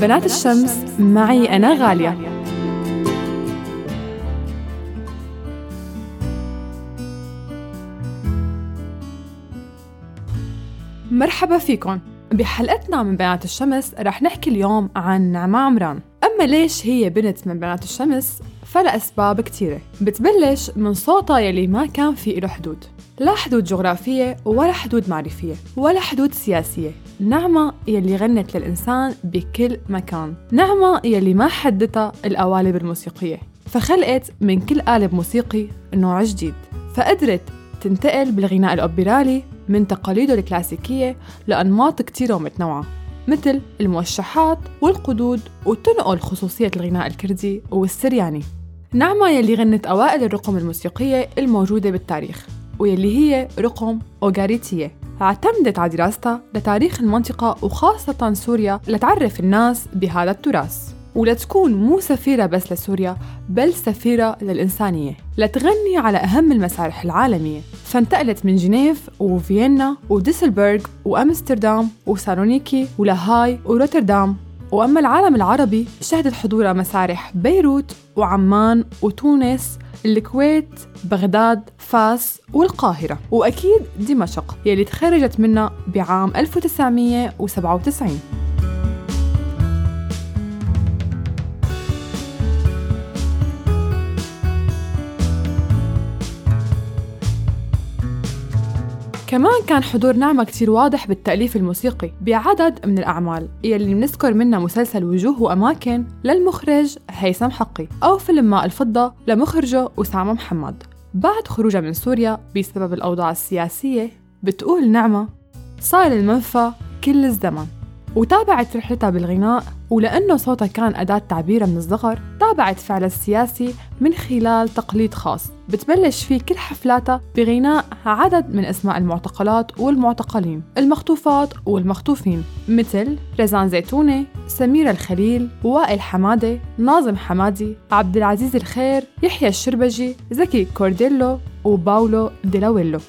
بنات الشمس معي أنا غالية. مرحبا فيكم بحلقتنا من بنات الشمس رح نحكي اليوم عن نعمة عمران. أما ليش هي بنت من بنات الشمس؟ فلأسباب كتيرة. بتبلش من صوتها يلي ما كان في له حدود. لا حدود جغرافية ولا حدود معرفية ولا حدود سياسية. نعمة يلي غنت للإنسان بكل مكان. نعمة يلي ما حدتها القوالب الموسيقية. فخلقت من كل قالب موسيقي نوع جديد. فقدرت تنتقل بالغناء الأوبرالي من تقاليده الكلاسيكية لأنماط كتيرة ومتنوعة مثل الموشحات والقدود وتنقل خصوصية الغناء الكردي والسرياني. نعمة يلي غنت أوائل الرقم الموسيقية الموجودة بالتاريخ ويلي هي رقم أوغاريتية. اعتمدت على دراستها لتاريخ المنطقة وخاصة سوريا لتعرف الناس بهذا التراث. ولتكون مو سفيرة بس لسوريا بل سفيرة للإنسانية. لتغني على أهم المسارح العالمية. فانتقلت من جنيف وفيينا وديسلبرغ وأمستردام وسالونيكي ولاهاي وروتردام. وأما العالم العربي شهدت حضورها مسارح بيروت وعمان وتونس الكويت بغداد فاس والقاهرة. وأكيد دمشق يلي تخرجت منها بعام 1997 كمان كان حضور نعمة كتير واضح بالتأليف الموسيقي بعدد من الأعمال يلي بنذكر منها مسلسل وجوه وأماكن للمخرج هيثم حقي أو فيلم ماء الفضة لمخرجه أسامة محمد. بعد خروجها من سوريا بسبب الأوضاع السياسية بتقول نعمة صار المنفى كل الزمن. وتابعت رحلتها بالغناء ولأنه صوتها كان أداة تعبيرها من الصغر تابعت فعلها السياسي من خلال تقليد خاص. بتبلش فيه كل حفلاتها بغناء عدد من أسماء المعتقلات والمعتقلين المخطوفات والمخطوفين مثل رزان زيتونة سميرة الخليل وائل حمادة ناظم حمادي عبد العزيز الخير يحيى الشربجي زكي كورديلو وباولو ديلاويلو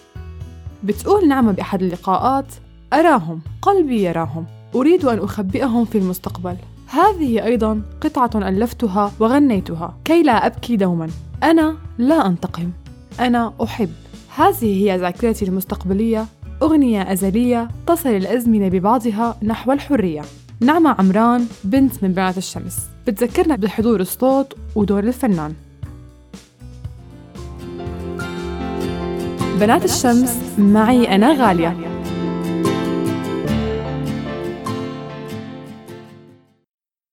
بتقول نعمة بأحد اللقاءات أراهم قلبي يراهم. أريد أن أخبئهم في المستقبل. هذه أيضا قطعة ألفتها وغنيتها. كي لا أبكي دوما. أنا لا أنتقم. أنا أحب. هذه هي ذاكرتي المستقبلية. أغنية أزلية تصل الأزمنة ببعضها نحو الحرية. نعمة عمران بنت من بنات الشمس. بتذكرنا بحضور الصوت ودور الفنان. بنات الشمس معي أنا غالية.